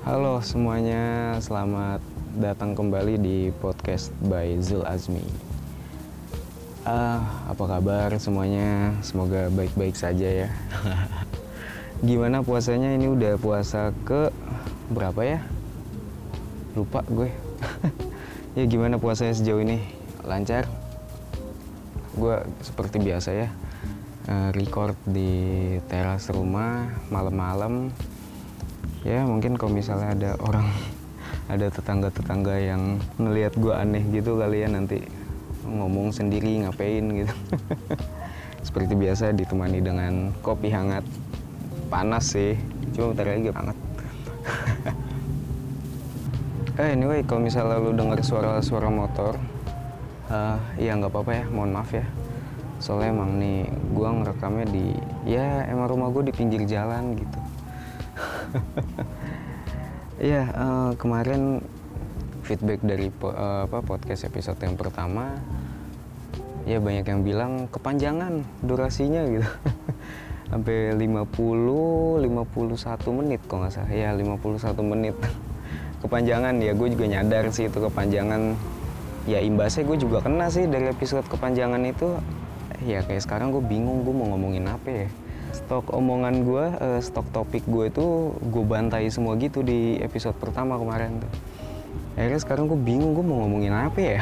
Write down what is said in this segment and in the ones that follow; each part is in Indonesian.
Halo semuanya, selamat datang kembali di podcast by Zul Azmi. Ah, apa kabar semuanya? Semoga baik-baik saja ya. Gimana puasanya? Ini udah puasa ke berapa ya? Lupa gue. ya gimana puasanya sejauh ini? Lancar? Gue seperti biasa ya, eh, record di teras rumah malam-malam ya mungkin kalau misalnya ada orang ada tetangga-tetangga yang ngelihat gue aneh gitu kali ya nanti ngomong sendiri ngapain gitu. Seperti biasa ditemani dengan kopi hangat. Panas sih cuma bentar lagi hangat. Eh anyway kalau misalnya lu denger suara-suara motor eh ya nggak apa-apa ya mohon maaf ya. Soalnya emang nih gue ngerekamnya di ya emang rumah gue di pinggir jalan gitu Iya, eh, kemarin feedback dari po- eh, apa podcast episode yang pertama ya banyak yang bilang kepanjangan durasinya gitu. Sampai 50 51 menit kok nggak salah. Ya, 51 menit. kepanjangan ya gue juga nyadar sih itu kepanjangan ya imbasnya gue juga kena sih dari episode kepanjangan itu ya kayak sekarang gue bingung gue mau ngomongin apa ya stok omongan gue, eh, stok topik gue itu gue bantai semua gitu di episode pertama kemarin tuh. Akhirnya sekarang gue bingung gue mau ngomongin apa ya.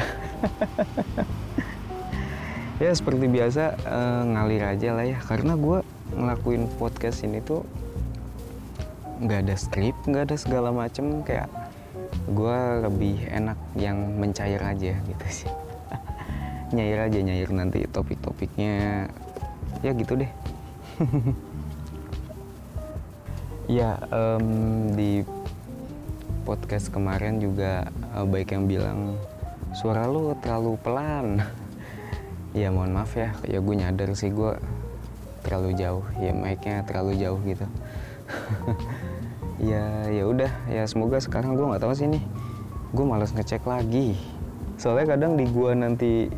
ya seperti biasa eh, ngalir aja lah ya, karena gue ngelakuin podcast ini tuh nggak ada skrip, nggak ada segala macem kayak gue lebih enak yang mencair aja gitu sih. nyair aja nyair nanti topik-topiknya ya gitu deh. ya em, di podcast kemarin juga eh, baik yang bilang suara lu terlalu pelan. ya mohon maaf ya, ya gue nyadar sih gue terlalu jauh, ya mic-nya terlalu jauh gitu. ya ya udah, ya semoga sekarang gue nggak tahu sih nih, gue malas ngecek lagi. Soalnya kadang di gua nanti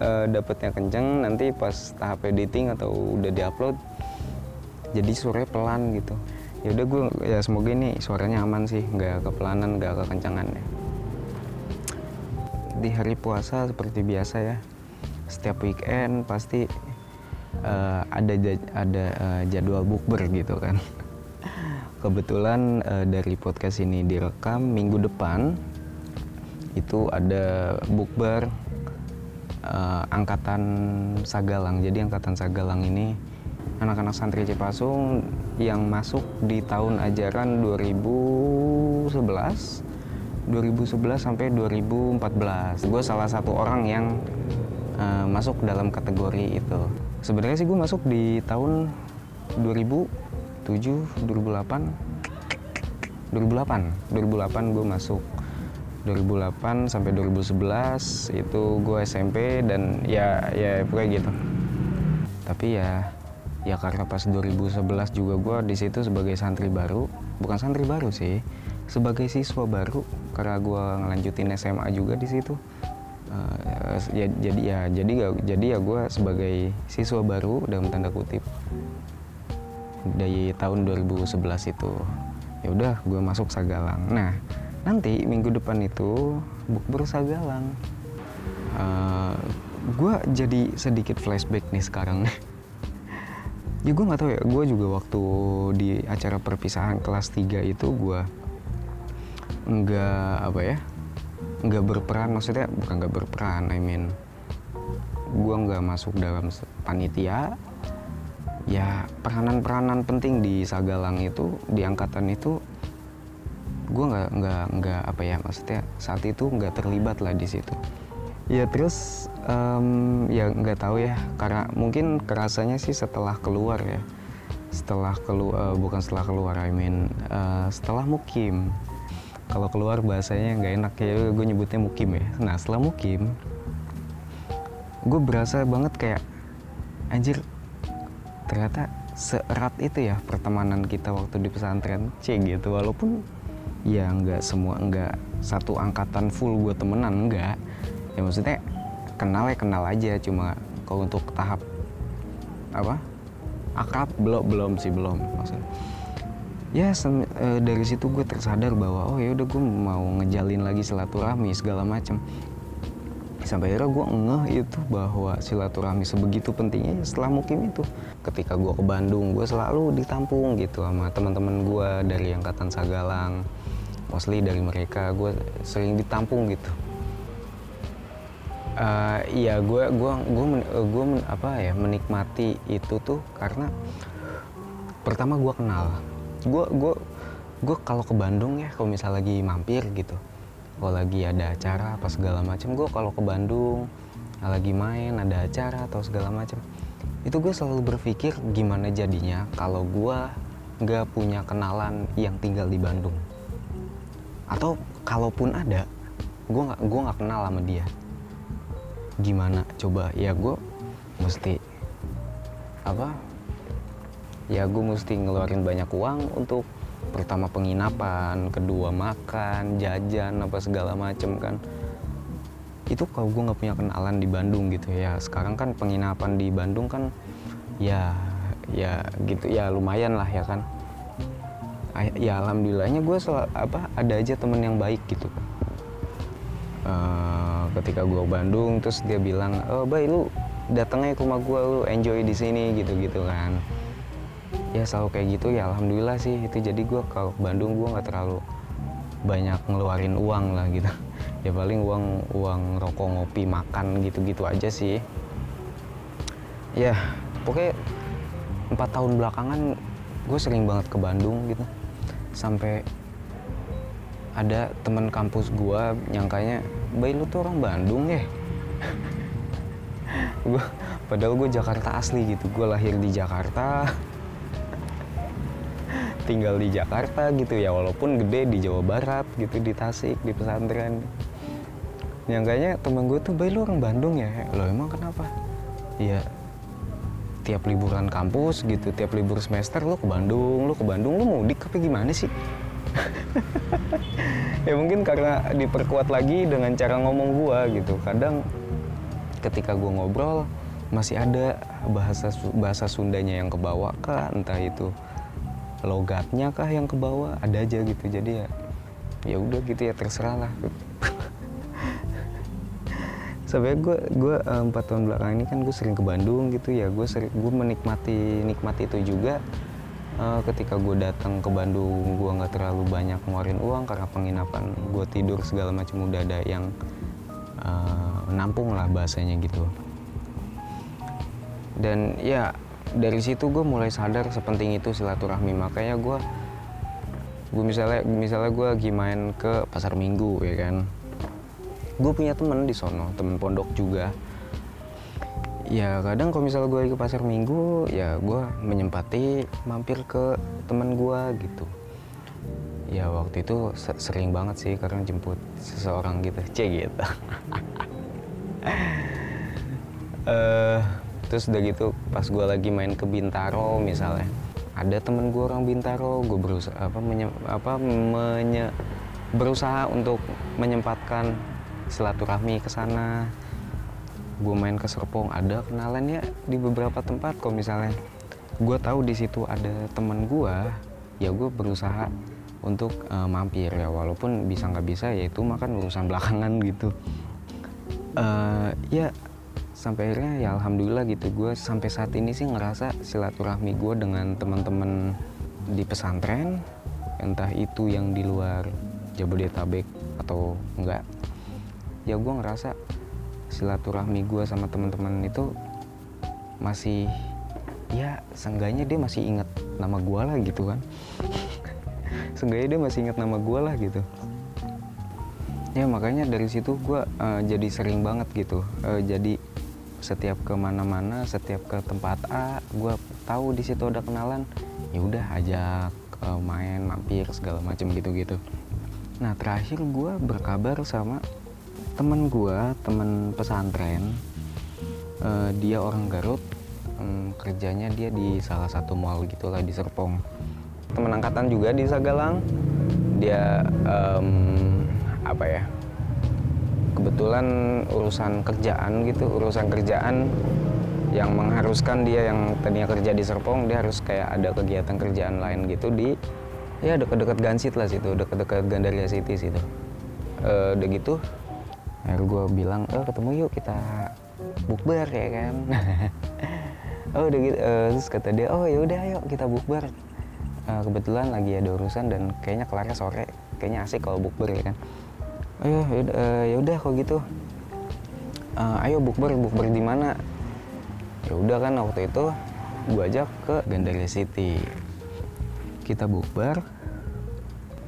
eh, dapetnya kenceng, nanti pas tahap editing atau udah diupload jadi suaranya pelan gitu. Ya udah gue ya semoga ini suaranya aman sih nggak kepelanan nggak kekencangan ya. Di hari puasa seperti biasa ya setiap weekend pasti eh, ada ada eh, jadwal bukber gitu kan. Kebetulan eh, dari podcast ini direkam minggu depan itu ada bukber eh, angkatan Sagalang. Jadi angkatan Sagalang ini anak-anak santri Cipasung yang masuk di tahun ajaran 2011 2011 sampai 2014 gue salah satu orang yang eh, masuk dalam kategori itu. Sebenarnya sih gue masuk di tahun 2007 2008 2008 2008 gue masuk 2008 sampai 2011 itu gue SMP dan ya ya pokoknya gitu. Tapi ya ya karena pas 2011 juga gue di situ sebagai santri baru bukan santri baru sih sebagai siswa baru karena gue ngelanjutin SMA juga di situ. Eh, ya, jadi ya jadi ya jadi ya gue sebagai siswa baru dalam tanda kutip dari tahun 2011 itu. Ya udah gue masuk Sagalang. Nah nanti minggu depan itu bukber Sagalang gue jadi sedikit flashback nih sekarang. Ya gue nggak tahu ya. Gue juga waktu di acara perpisahan kelas 3 itu gue nggak apa ya nggak berperan. Maksudnya bukan nggak berperan I mean gue nggak masuk dalam panitia. Ya peranan-peranan penting di Sagalang itu di angkatan itu gue nggak nggak nggak apa ya maksudnya saat itu nggak terlibat lah di situ. Ya terus em, ya nggak tahu ya karena mungkin kerasanya sih setelah keluar ya. Setelah keluar bukan setelah keluar I mean eh, setelah mukim. Kalau keluar bahasanya nggak enak ya gue nyebutnya mukim ya. Nah setelah mukim gue berasa banget kayak anjir ternyata seerat itu ya pertemanan kita waktu di pesantren C gitu. Walaupun ya nggak semua nggak satu angkatan full gue temenan enggak ya maksudnya kenal ya kenal aja cuma kalau untuk tahap apa akrab belum belum sih belum maksudnya. Ya eh, dari situ gue tersadar bahwa oh ya udah gue mau ngejalin lagi silaturahmi segala macem. Sampai akhirnya gue ngeh itu bahwa silaturahmi sebegitu pentingnya setelah mukim itu. Ketika gue ke Bandung gue selalu ditampung gitu sama teman-teman gue dari angkatan Sagalang mostly dari mereka. Gue sering ditampung gitu. Eh, iya gue gue gue gue apa ya menikmati itu tuh karena pertama gue kenal. Gue gue gue kalau ke Bandung ya kalau misal lagi mampir gitu kalau lagi ada acara apa segala macam gue kalau ke Bandung lagi main ada acara atau segala macam itu gue selalu berpikir gimana jadinya kalau gue nggak punya kenalan yang tinggal di Bandung atau kalaupun ada gue nggak gue nggak kenal sama dia. Gimana? Coba ya gue mesti apa? Ya gue mesti ngeluarin banyak uang untuk pertama penginapan kedua makan jajan apa segala macem kan. Itu kalau gue nggak punya kenalan di Bandung gitu ya. Sekarang kan penginapan di Bandung kan ya ya gitu ya lumayan lah ya kan ya alhamdulillahnya gue apa ada aja temen yang baik gitu. Eh, ketika gue Bandung terus dia bilang oh bay lu datangnya ke rumah gue lu enjoy di sini gitu gitu kan. Ya selalu kayak gitu ya alhamdulillah sih itu. Jadi gue kalau Bandung gue nggak terlalu banyak ngeluarin uang lah gitu. Ya paling uang uang rokok ngopi makan gitu gitu aja sih. Ya pokoknya empat tahun belakangan gue sering banget ke Bandung gitu sampai ada teman kampus gua nyangkanya bay lu tuh orang Bandung ya? Gua padahal gue Jakarta asli gitu. Gue lahir di Jakarta tinggal di Jakarta gitu ya walaupun gede di Jawa Barat gitu di Tasik di pesantren. Nyangkanya temen gue tuh bay lu orang Bandung ya? Lo emang kenapa? Ya tiap liburan kampus gitu tiap libur semester lu ke Bandung lu ke Bandung lu mudik apa gimana sih? Ya mungkin karena diperkuat lagi dengan cara ngomong gua gitu. Kadang ketika gua ngobrol masih ada bahasa bahasa Sundanya yang kebawa kah? Entah itu logatnya kah yang kebawa? Ada aja gitu. Jadi ya ya udah gitu ya terserah lah sampai gue gue eh, empat tahun belakang ini kan gue sering ke Bandung gitu ya. Gue sering gue menikmati nikmati itu juga. Eh, ketika gue datang ke Bandung gue nggak terlalu banyak ngeluarin uang karena penginapan gue tidur segala macam udah ada yang eh, nampung lah bahasanya gitu. Dan ya dari situ gue mulai sadar sepenting itu silaturahmi. Makanya gue gue misalnya misalnya gue lagi main ke pasar minggu ya kan gue punya temen di sono temen pondok juga. Ya kadang kalau misalnya gue ke pasar minggu ya gue menyempati mampir ke teman gue gitu. Ya waktu itu se- sering banget sih karena jemput seseorang gitu c gitu. Eh terus udah gitu pas gue lagi main ke Bintaro misalnya ada temen gue orang Bintaro gue berusaha apa menye, apa menye, berusaha untuk menyempatkan silaturahmi ke sana. Gue main ke Serpong ada kenalan ya di beberapa tempat. Kok misalnya gue tahu di situ ada teman gue ya gue berusaha untuk eh, mampir ya. Walaupun bisa nggak bisa ya itu makan urusan belakangan gitu. Eh, ya sampai akhirnya ya alhamdulillah gitu. Gue sampai saat ini sih ngerasa silaturahmi gue dengan teman-teman di pesantren entah itu yang di luar Jabodetabek atau enggak ya gue ngerasa silaturahmi gue sama teman-teman itu masih ya seenggaknya dia masih inget nama gue lah gitu kan. Seenggaknya dia masih inget nama gue lah gitu. Ya makanya dari situ gue eh, jadi sering banget gitu. Eh, jadi setiap ke mana-mana setiap ke tempat A gue tahu di situ ada kenalan. Ya udah ajak eh, main mampir segala macam gitu-gitu. Nah terakhir gue berkabar sama temen gue temen pesantren Eh, dia orang Garut Em, kerjanya dia di salah satu mall gitulah di Serpong. Temen angkatan juga di Sagalang. Dia em, apa ya kebetulan urusan kerjaan gitu urusan kerjaan yang mengharuskan dia yang tadinya kerja di Serpong dia harus kayak ada kegiatan kerjaan lain gitu di ya deket-deket Gansit lah situ deket-deket Gandaria City situ. Uh, udah gitu akhirnya gue bilang oh ketemu yuk kita bukber ya kan. Oh udah gitu uh, terus kata dia oh ya udah ayo kita bukber. Uh, kebetulan lagi ada urusan dan kayaknya kelarnya sore kayaknya asik kalau bukber ya kan. Ayo yaudah, uh, ya udah kalau gitu. Uh, ayo bukber bukber di mana? Ya udah kan waktu itu gue ajak ke Gandaria City. Kita bukber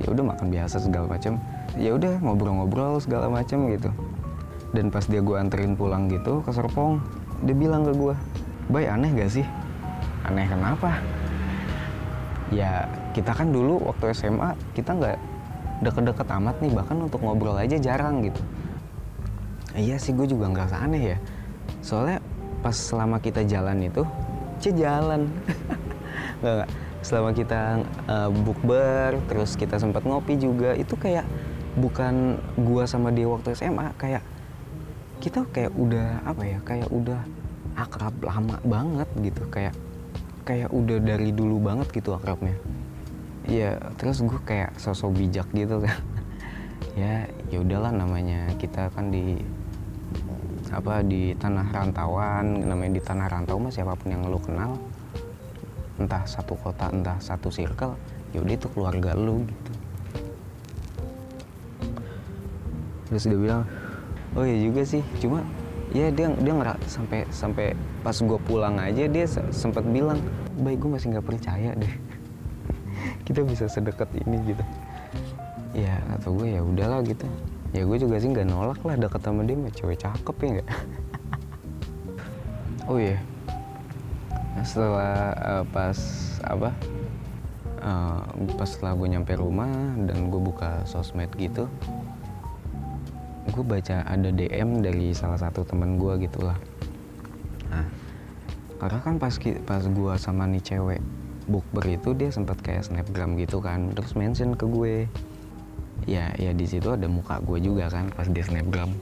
ya udah makan biasa segala macam ya udah ngobrol-ngobrol segala macam gitu. Dan pas dia gue anterin pulang gitu ke Serpong dia bilang ke gue Bay aneh gak sih? Aneh kenapa? Ya kita kan dulu waktu SMA kita nggak deket-deket amat nih bahkan untuk ngobrol aja jarang gitu. Iya sih gue juga ngerasa aneh ya. Soalnya pas selama kita jalan itu cie jalan. Nggak nggak. Selama kita uh, bukber terus kita sempat ngopi juga itu kayak bukan gua sama dia waktu SMA kayak kita kayak udah apa ya kayak udah akrab lama banget gitu kayak kayak udah dari dulu banget gitu akrabnya. Ya terus gue kayak sosok bijak gitu kan. Ya ya udahlah namanya kita kan di apa di tanah rantauan namanya di tanah rantau mah siapa pun yang lu kenal entah satu kota entah satu circle yaudah itu keluarga lu gitu terus dia bilang oh ya juga sih. Cuma ya dia dia ngerak sampai sampai pas gue pulang aja dia sempat bilang baik gue masih nggak percaya deh. Kita bisa sedekat ini gitu. Ya atau gue ya udahlah gitu. Ya gue juga sih nggak nolak lah deket sama dia mah cewek cakep ya nggak? Oh iya. Yeah setelah uh, pas apa uh, pas setelah gue nyampe rumah dan gue buka sosmed gitu gue baca ada DM dari salah satu temen gue gitulah. Nah karena kan pas pas gue sama nih cewek bukber itu dia sempat kayak snapgram gitu kan terus mention ke gue. Ya ya di situ ada muka gue juga kan pas dia snapgram.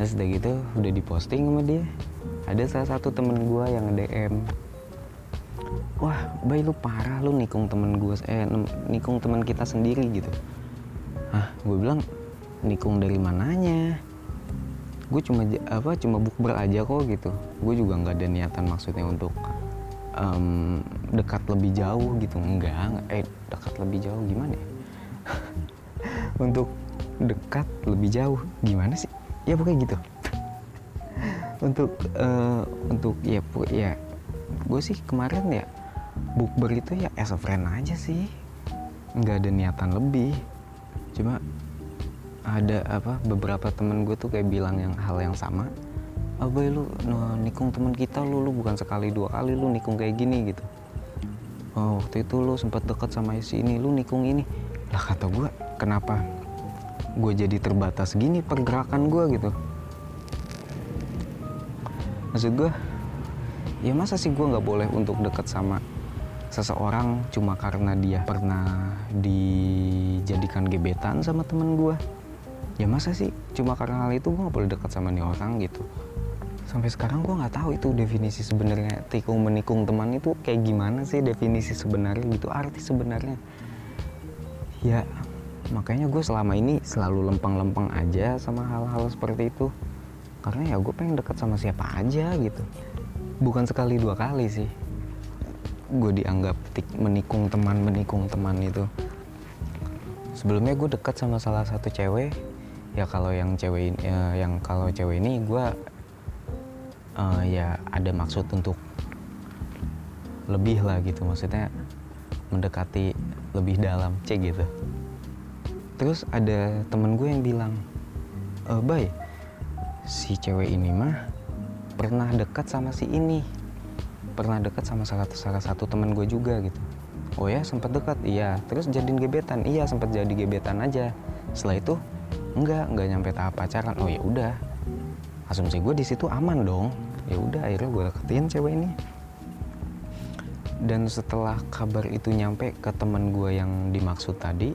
Terus udah gitu udah diposting sama dia ada salah satu temen gue yang DM wah bay lu parah lu nikung temen gue eh nikung temen kita sendiri gitu. Ah gue bilang nikung dari mananya? Gue cuma apa cuma bukber aja kok gitu. Gue juga nggak ada niatan maksudnya untuk um, dekat lebih jauh gitu. Enggak, eh dekat lebih jauh gimana ya? Untuk dekat lebih jauh gimana sih? Ya pokoknya gitu. Untuk uh, untuk ya ya gue sih kemarin ya bukber itu ya as a friend aja sih. Nggak ada niatan lebih. Cuma ada apa beberapa temen gue tuh kayak bilang yang hal yang sama abai lu no, nikung temen kita lu lu bukan sekali dua kali lu nikung kayak gini gitu. Oh waktu itu lu sempat deket sama si ini lu nikung ini. Lah kata gue kenapa gue jadi terbatas gini pergerakan gue gitu. Maksud gue ya masa sih gue nggak boleh untuk deket sama seseorang cuma karena dia pernah dijadikan gebetan sama temen gue ya masa sih? Cuma karena hal itu gue gak boleh dekat sama nih orang gitu. Sampai sekarang gue nggak tahu itu definisi sebenarnya tikung menikung teman itu kayak gimana sih definisi sebenarnya gitu arti sebenarnya. Ya makanya gue selama ini selalu lempeng-lempeng aja sama hal-hal seperti itu. Karena ya gue pengen dekat sama siapa aja gitu. Bukan sekali dua kali sih. Gue dianggap menikung teman menikung teman itu. Sebelumnya gue dekat sama salah satu cewek ya kalau yang cewek ya, yang kalau cewek ini gue uh, ya ada maksud untuk lebih lah gitu. Maksudnya mendekati lebih dalam cek gitu. Terus ada temen gue yang bilang e, bay si cewek ini mah pernah dekat sama si ini. Pernah dekat sama salah, salah satu teman gue juga gitu. Oh ya sempat dekat? Iya. Terus jadiin gebetan? Iya sempat jadi gebetan aja. Setelah itu enggak enggak nyampe tahap pacaran. Oh ya udah. Asumsi gue di situ aman dong. Ya udah akhirnya gue deketin cewek ini. Dan setelah kabar itu nyampe ke teman gue yang dimaksud tadi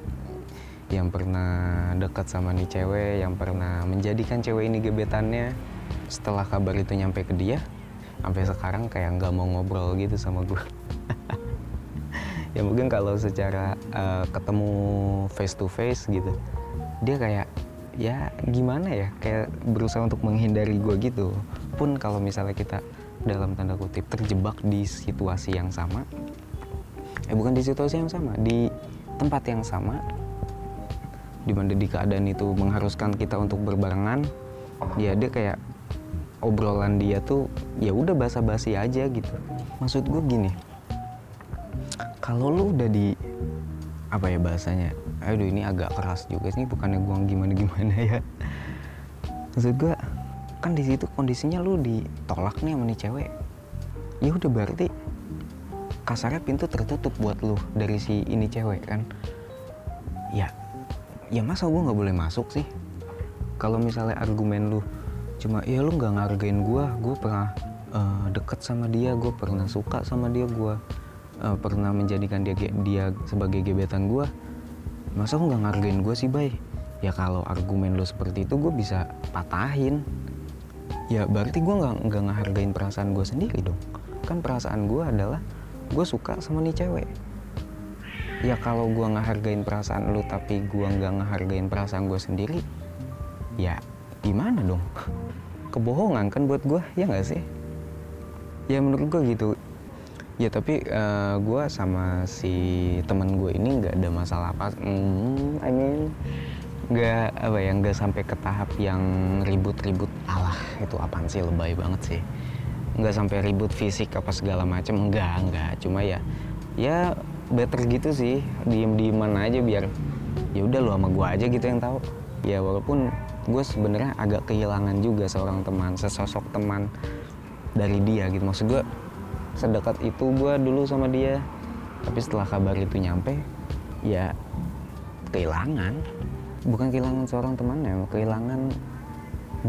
yang pernah dekat sama nih cewek yang pernah menjadikan cewek ini gebetannya setelah kabar itu nyampe ke dia sampai sekarang kayak nggak mau ngobrol gitu sama gue ya mungkin kalau secara uh, ketemu face to face gitu dia kayak ya gimana ya? Kayak berusaha untuk menghindari gue gitu. Pun kalau misalnya kita dalam tanda kutip terjebak di situasi yang sama eh bukan di situasi yang sama di tempat yang sama di mana di keadaan itu mengharuskan kita untuk berbarengan ya dia kayak obrolan dia tuh ya udah basa-basi aja gitu. Maksud gue gini kalau lu udah di apa ya bahasanya? Aduh ini agak keras juga sih bukannya gua gimana gimana ya. Maksud gua kan di situ kondisinya lu ditolak nih sama nih cewek. Ya udah berarti kasarnya pintu tertutup buat lu dari si ini cewek kan? Ya ya masa gua nggak boleh masuk sih? Kalau misalnya argumen lu cuma ya lu nggak ngargain gua gua pernah uh, deket sama dia gua pernah suka sama dia gua uh, pernah menjadikan dia dia sebagai gebetan gue masa lu nggak ngargain gue sih bay? Ya kalau argumen lo seperti itu gue bisa patahin. Ya berarti gue nggak nggak ngehargain perasaan gue sendiri dong. Kan perasaan gue adalah gue suka sama nih cewek. Ya kalau gue ngehargain perasaan lu tapi gue nggak ngehargain perasaan gue sendiri ya gimana dong? Kebohongan kan buat gue ya nggak sih? Ya menurut gue gitu ya tapi uh, eh, gue sama si teman gue ini nggak ada masalah apa mm, I mean nggak apa ya nggak sampai ke tahap yang ribut-ribut alah itu apaan sih lebay banget sih. Nggak sampai ribut fisik apa segala macam enggak enggak cuma ya ya better gitu sih diem dieman aja biar ya udah lu sama gue aja gitu yang tahu. Ya walaupun gue sebenarnya agak kehilangan juga seorang teman sesosok teman dari dia gitu. Maksud gue sedekat itu gue dulu sama dia. Tapi setelah kabar itu nyampe ya kehilangan. Bukan kehilangan seorang temannya kehilangan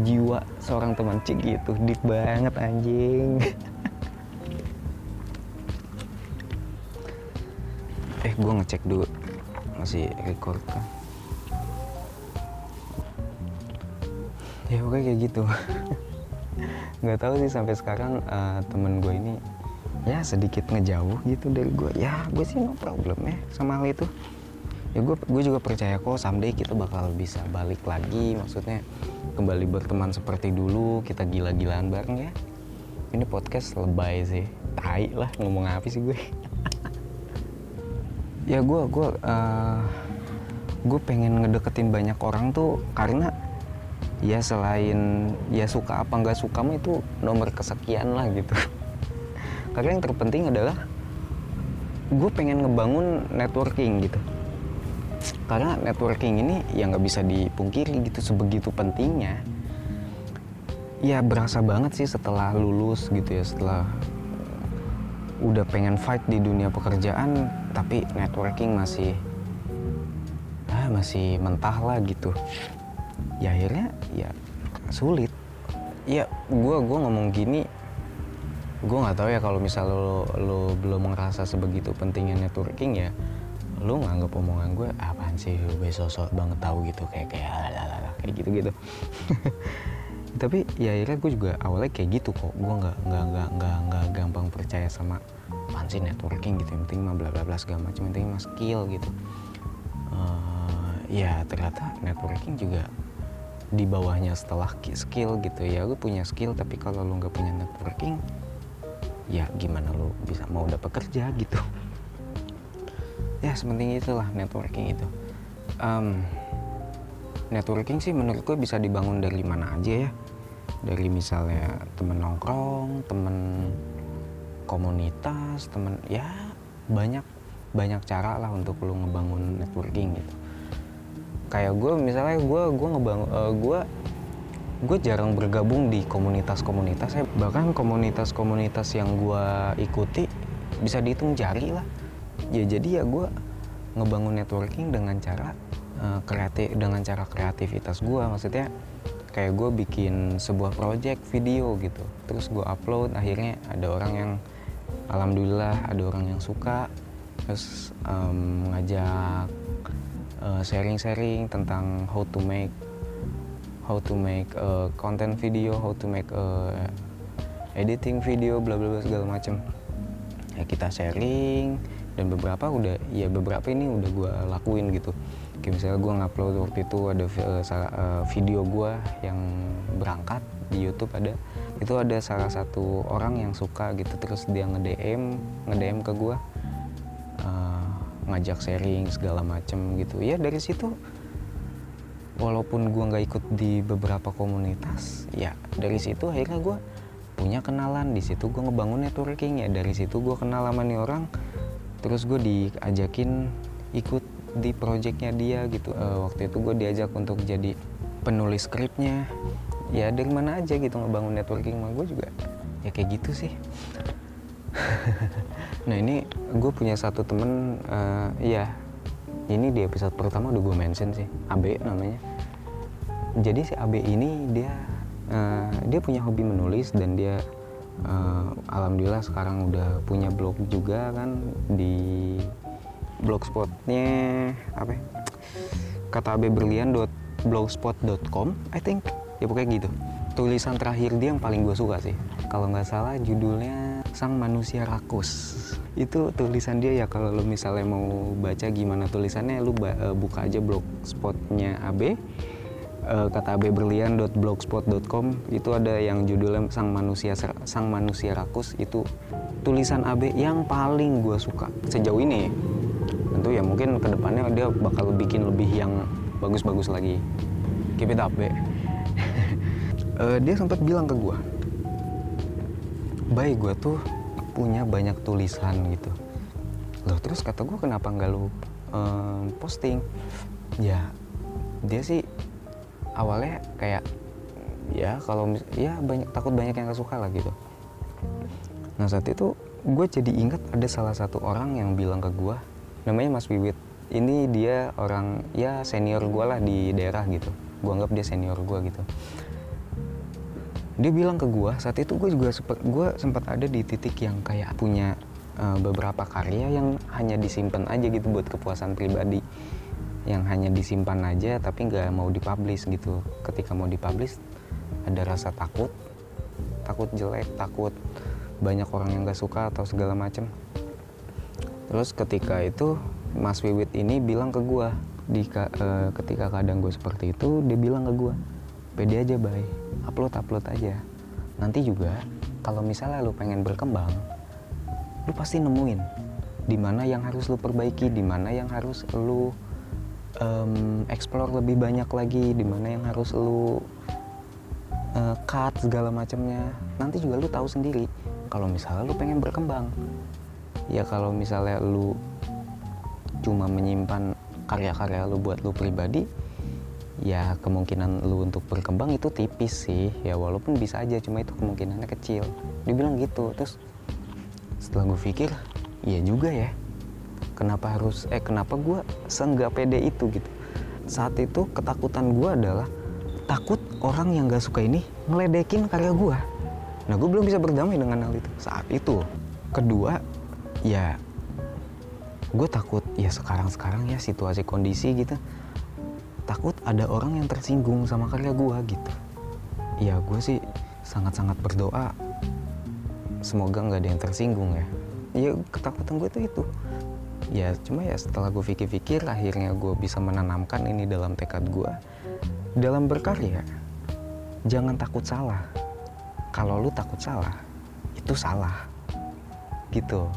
jiwa seorang teman cik gitu. Deep banget anjing. Eh gue ngecek dulu. Masih record kan ya oke kayak gitu. Nggak tahu sih sampai sekarang uh, temen gue ini ya sedikit ngejauh gitu dari gue ya gue sih no problem ya sama hal itu. Ya gue gue juga percaya kok someday kita bakal bisa balik lagi maksudnya kembali berteman seperti dulu kita gila-gilaan bareng ya. Ini podcast lebay sih tai lah ngomong apa sih gue? Ya gue gue uh, gue pengen ngedeketin banyak orang tuh karena ya selain ya suka apa nggak suka mah itu nomor kesekian lah gitu karena yang terpenting adalah gue pengen ngebangun networking gitu. Karena networking ini ya nggak bisa dipungkiri gitu sebegitu pentingnya. Ya berasa banget sih setelah lulus gitu ya setelah udah pengen fight di dunia pekerjaan tapi networking masih ah, masih mentah lah gitu. Ya akhirnya ya sulit. Ya gue gue ngomong gini gue nggak tahu ya kalau misal lo, lo belum ngerasa sebegitu pentingnya networking ya lo nganggap omongan gue apaan sih gue sosok banget tahu gitu kayak kayak lalala, kayak gitu gitu tapi ya akhirnya gue juga awalnya kayak gitu kok. Gue nggak nggak nggak nggak nggak gampang percaya sama apaan networking gitu yang penting mah bla bla bla segala macam yang penting mah skill gitu. Uh, ya ternyata networking juga di bawahnya setelah skill gitu ya. Gue punya skill tapi kalau lo nggak punya networking ya gimana lo bisa mau dapat kerja gitu? Ya sepenting itulah networking itu. Um, networking sih menurut gue bisa dibangun dari mana aja ya. Dari misalnya temen nongkrong temen komunitas temen ya banyak banyak cara lah untuk lo ngebangun networking gitu. Kayak gue misalnya gue gue ngebangun uh, gue gue jarang bergabung di komunitas-komunitas. Bahkan komunitas-komunitas yang gue ikuti bisa dihitung jari lah. Ya jadi ya gue ngebangun networking dengan cara uh, kreatif dengan cara kreativitas gue maksudnya kayak gue bikin sebuah project video gitu. Terus gue upload akhirnya ada orang yang alhamdulillah ada orang yang suka. Terus um, ngajak eh, sharing-sharing tentang how to make how to make a content video, how to make a editing video, bla bla bla segala macam. Ya kita sharing, dan beberapa udah ya beberapa ini udah gue lakuin gitu. Kayak misalnya gue ngupload waktu itu ada uh, uh, video gue yang berangkat di YouTube ada. Itu ada salah satu orang yang suka gitu terus dia nge DM nge DM ke gue uh, ngajak sharing segala macem gitu. Ya dari situ walaupun gue nggak ikut di beberapa komunitas ya dari situ akhirnya gue punya kenalan. Di situ gue ngebangun networking ya dari situ gue kenal sama nih orang. Terus gue diajakin ikut di projectnya dia gitu. Uh, waktu itu gue diajak untuk jadi penulis skripnya. Ya dari mana aja gitu ngebangun networking sama gue juga ya kayak gitu sih. Nah ini gue punya satu temen uh, ya ini di episode pertama udah gue mention sih AB namanya. Jadi si AB ini dia uh, dia punya hobi menulis dan dia uh, alhamdulillah sekarang udah punya blog juga kan di blogspotnya apa ya? kata AB berlian blogspot.com I think. Ya pokoknya gitu. Tulisan terakhir dia yang paling gue suka sih. Kalau nggak salah judulnya sang manusia rakus itu tulisan dia ya kalau lo misalnya mau baca gimana tulisannya lu uh, buka aja blogspotnya AB uh, kata abberlian.blogspot.com itu ada yang judulnya sang manusia sang manusia rakus. Itu tulisan AB yang paling gue suka sejauh ini. Tentu ya mungkin ke depannya dia bakal bikin lebih yang bagus-bagus lagi. Keep it up be. uh, dia sempat bilang ke gue baik gue tuh punya banyak tulisan gitu. Loh terus kata gue kenapa nggak lu um, posting? Ya dia sih awalnya kayak ya kalau ya banyak takut banyak yang gak suka lah gitu. Nah saat itu gue jadi ingat ada salah satu orang yang bilang ke gue namanya Mas Wiwit. Ini dia orang ya senior gue lah di daerah gitu. Gue anggap dia senior gue gitu dia bilang ke gue saat itu gue juga sempat gue sempat ada di titik yang kayak punya uh, beberapa karya yang hanya disimpan aja gitu buat kepuasan pribadi. Yang hanya disimpan aja tapi nggak mau dipublish gitu. Ketika mau dipublish ada rasa takut. Takut jelek takut banyak orang yang gak suka atau segala macem. Terus ketika itu Mas Wiwit ini bilang ke gue di uh, ketika kadang gue seperti itu dia bilang ke gue pede aja bay upload upload aja. Nanti juga kalau misalnya lu pengen berkembang lu pasti nemuin di mana yang harus lu perbaiki di mana yang harus lu um, explore lebih banyak lagi di mana yang harus lu uh, cut segala macamnya. Nanti juga lu tahu sendiri kalau misalnya lu pengen berkembang. Ya kalau misalnya lu cuma menyimpan karya-karya lu buat lu pribadi ya kemungkinan lu untuk berkembang itu tipis sih. Ya walaupun bisa aja cuma itu kemungkinannya kecil. Dibilang gitu terus setelah gue pikir iya juga ya. Kenapa harus eh kenapa gue seenggak pede itu gitu. Saat itu ketakutan gue adalah takut orang yang gak suka ini ngeledekin karya gue nah gue belum bisa berdamai dengan hal itu saat itu. Kedua ya gue takut ya sekarang sekarang ya situasi kondisi gitu takut ada orang yang tersinggung sama karya gue gitu. Ya gue sih sangat-sangat berdoa semoga nggak ada yang tersinggung ya. Ya ketakutan gue itu itu. Ya cuma ya setelah gue pikir-pikir akhirnya gue bisa menanamkan ini dalam tekad gue dalam berkarya. Jangan takut salah. Kalau lu takut salah itu salah. Gitu.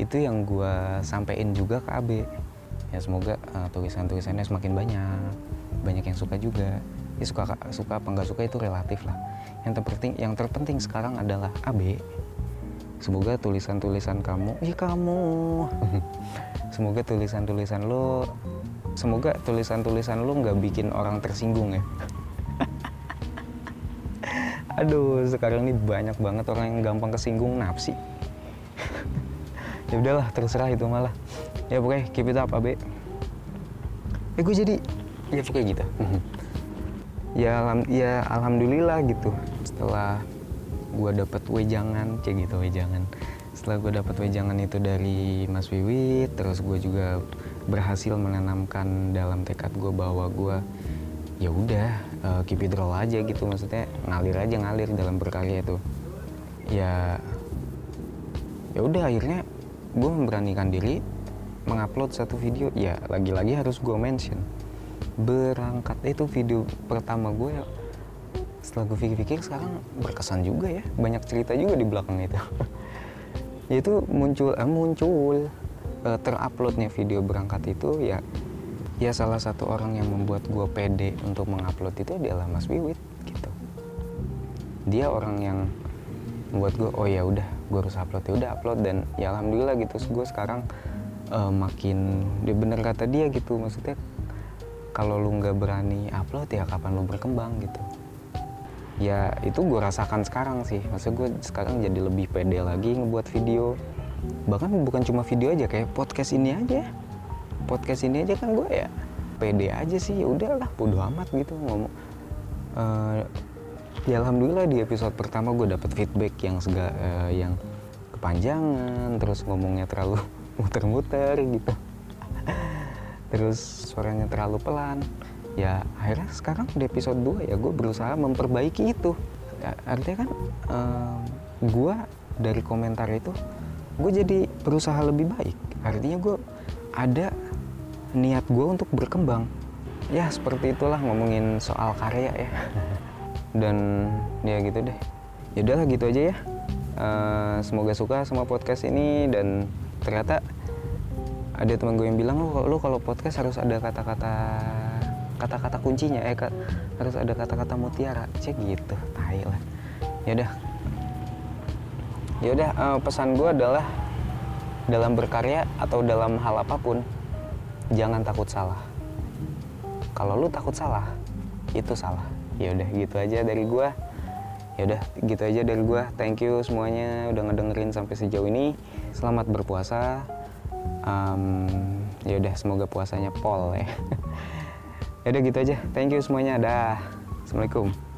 Itu yang gue sampein juga ke AB ya semoga uh, tulisan-tulisannya semakin banyak. Banyak yang suka juga. Ya suka suka apa nggak suka itu relatif lah. Yang terpenting yang terpenting sekarang adalah AB semoga tulisan-tulisan kamu ih kamu. Semoga tulisan-tulisan lo semoga tulisan-tulisan lo nggak bikin orang tersinggung ya. Aduh sekarang ini banyak banget orang yang gampang kesinggung nafsi. Ya udahlah terserah itu malah ya pokoknya keep it up abe. Eh gue jadi ya pokoknya gitu. Ya alam ya alhamdulillah gitu. Setelah gue dapet wejangan cek gitu wejangan. Setelah gue dapet wejangan itu dari Mas Wiwit terus gue juga berhasil menanamkan dalam tekad gue bahwa gue ya udah uh, keep it roll aja gitu. Maksudnya ngalir aja ngalir dalam berkarya itu. Ya ya udah akhirnya gue memberanikan diri mengupload satu video ya lagi-lagi harus gue mention. Berangkat itu video pertama gue ya setelah gue pikir-pikir sekarang berkesan juga ya banyak cerita juga di belakang itu. Itu muncul eh, muncul eh, teruploadnya video berangkat itu ya ya salah satu orang yang membuat gue pede untuk mengupload itu adalah Mas Wiwit gitu. Dia orang yang membuat gue oh ya udah gue harus upload. Ya udah upload dan ya alhamdulillah gitu gue sekarang uh, makin dia bener kata dia gitu maksudnya kalau lu nggak berani upload ya kapan lu berkembang gitu. Ya itu gue rasakan sekarang sih. Maksud gue sekarang jadi lebih pede lagi ngebuat video. Bahkan bukan cuma video aja kayak podcast ini aja. Podcast ini aja kan gue ya pede aja sih. Ya udahlah bodo amat gitu ngomong. Uh, ya alhamdulillah di episode pertama gue dapet feedback yang sega uh, yang kepanjangan terus ngomongnya terlalu muter-muter gitu. Terus suaranya terlalu pelan. Ya akhirnya sekarang di episode 2 ya gue berusaha memperbaiki itu. Ya, artinya kan uh, gue dari komentar itu gue jadi berusaha lebih baik. Artinya gue ada niat gue untuk berkembang. Ya seperti itulah ngomongin soal karya ya. Dan ya gitu deh. Ya udahlah gitu aja ya. Uh, semoga suka sama podcast ini dan ternyata ada teman gue yang bilang lo lo kalau podcast harus ada kata-kata kata-kata kuncinya eh harus ada kata-kata mutiara. Cek gitu tai lah. Ya udah. Ya udah uh, pesan gue adalah dalam berkarya atau dalam hal apa pun jangan takut salah. Kalau lu takut salah itu salah. Ya udah gitu aja dari gua ya udah gitu aja dari gua. Thank you semuanya udah ngedengerin sampai sejauh ini. Selamat berpuasa. Um, ya udah semoga puasanya pol ya. Ya udah gitu aja. Thank you semuanya. Dah. Assalamualaikum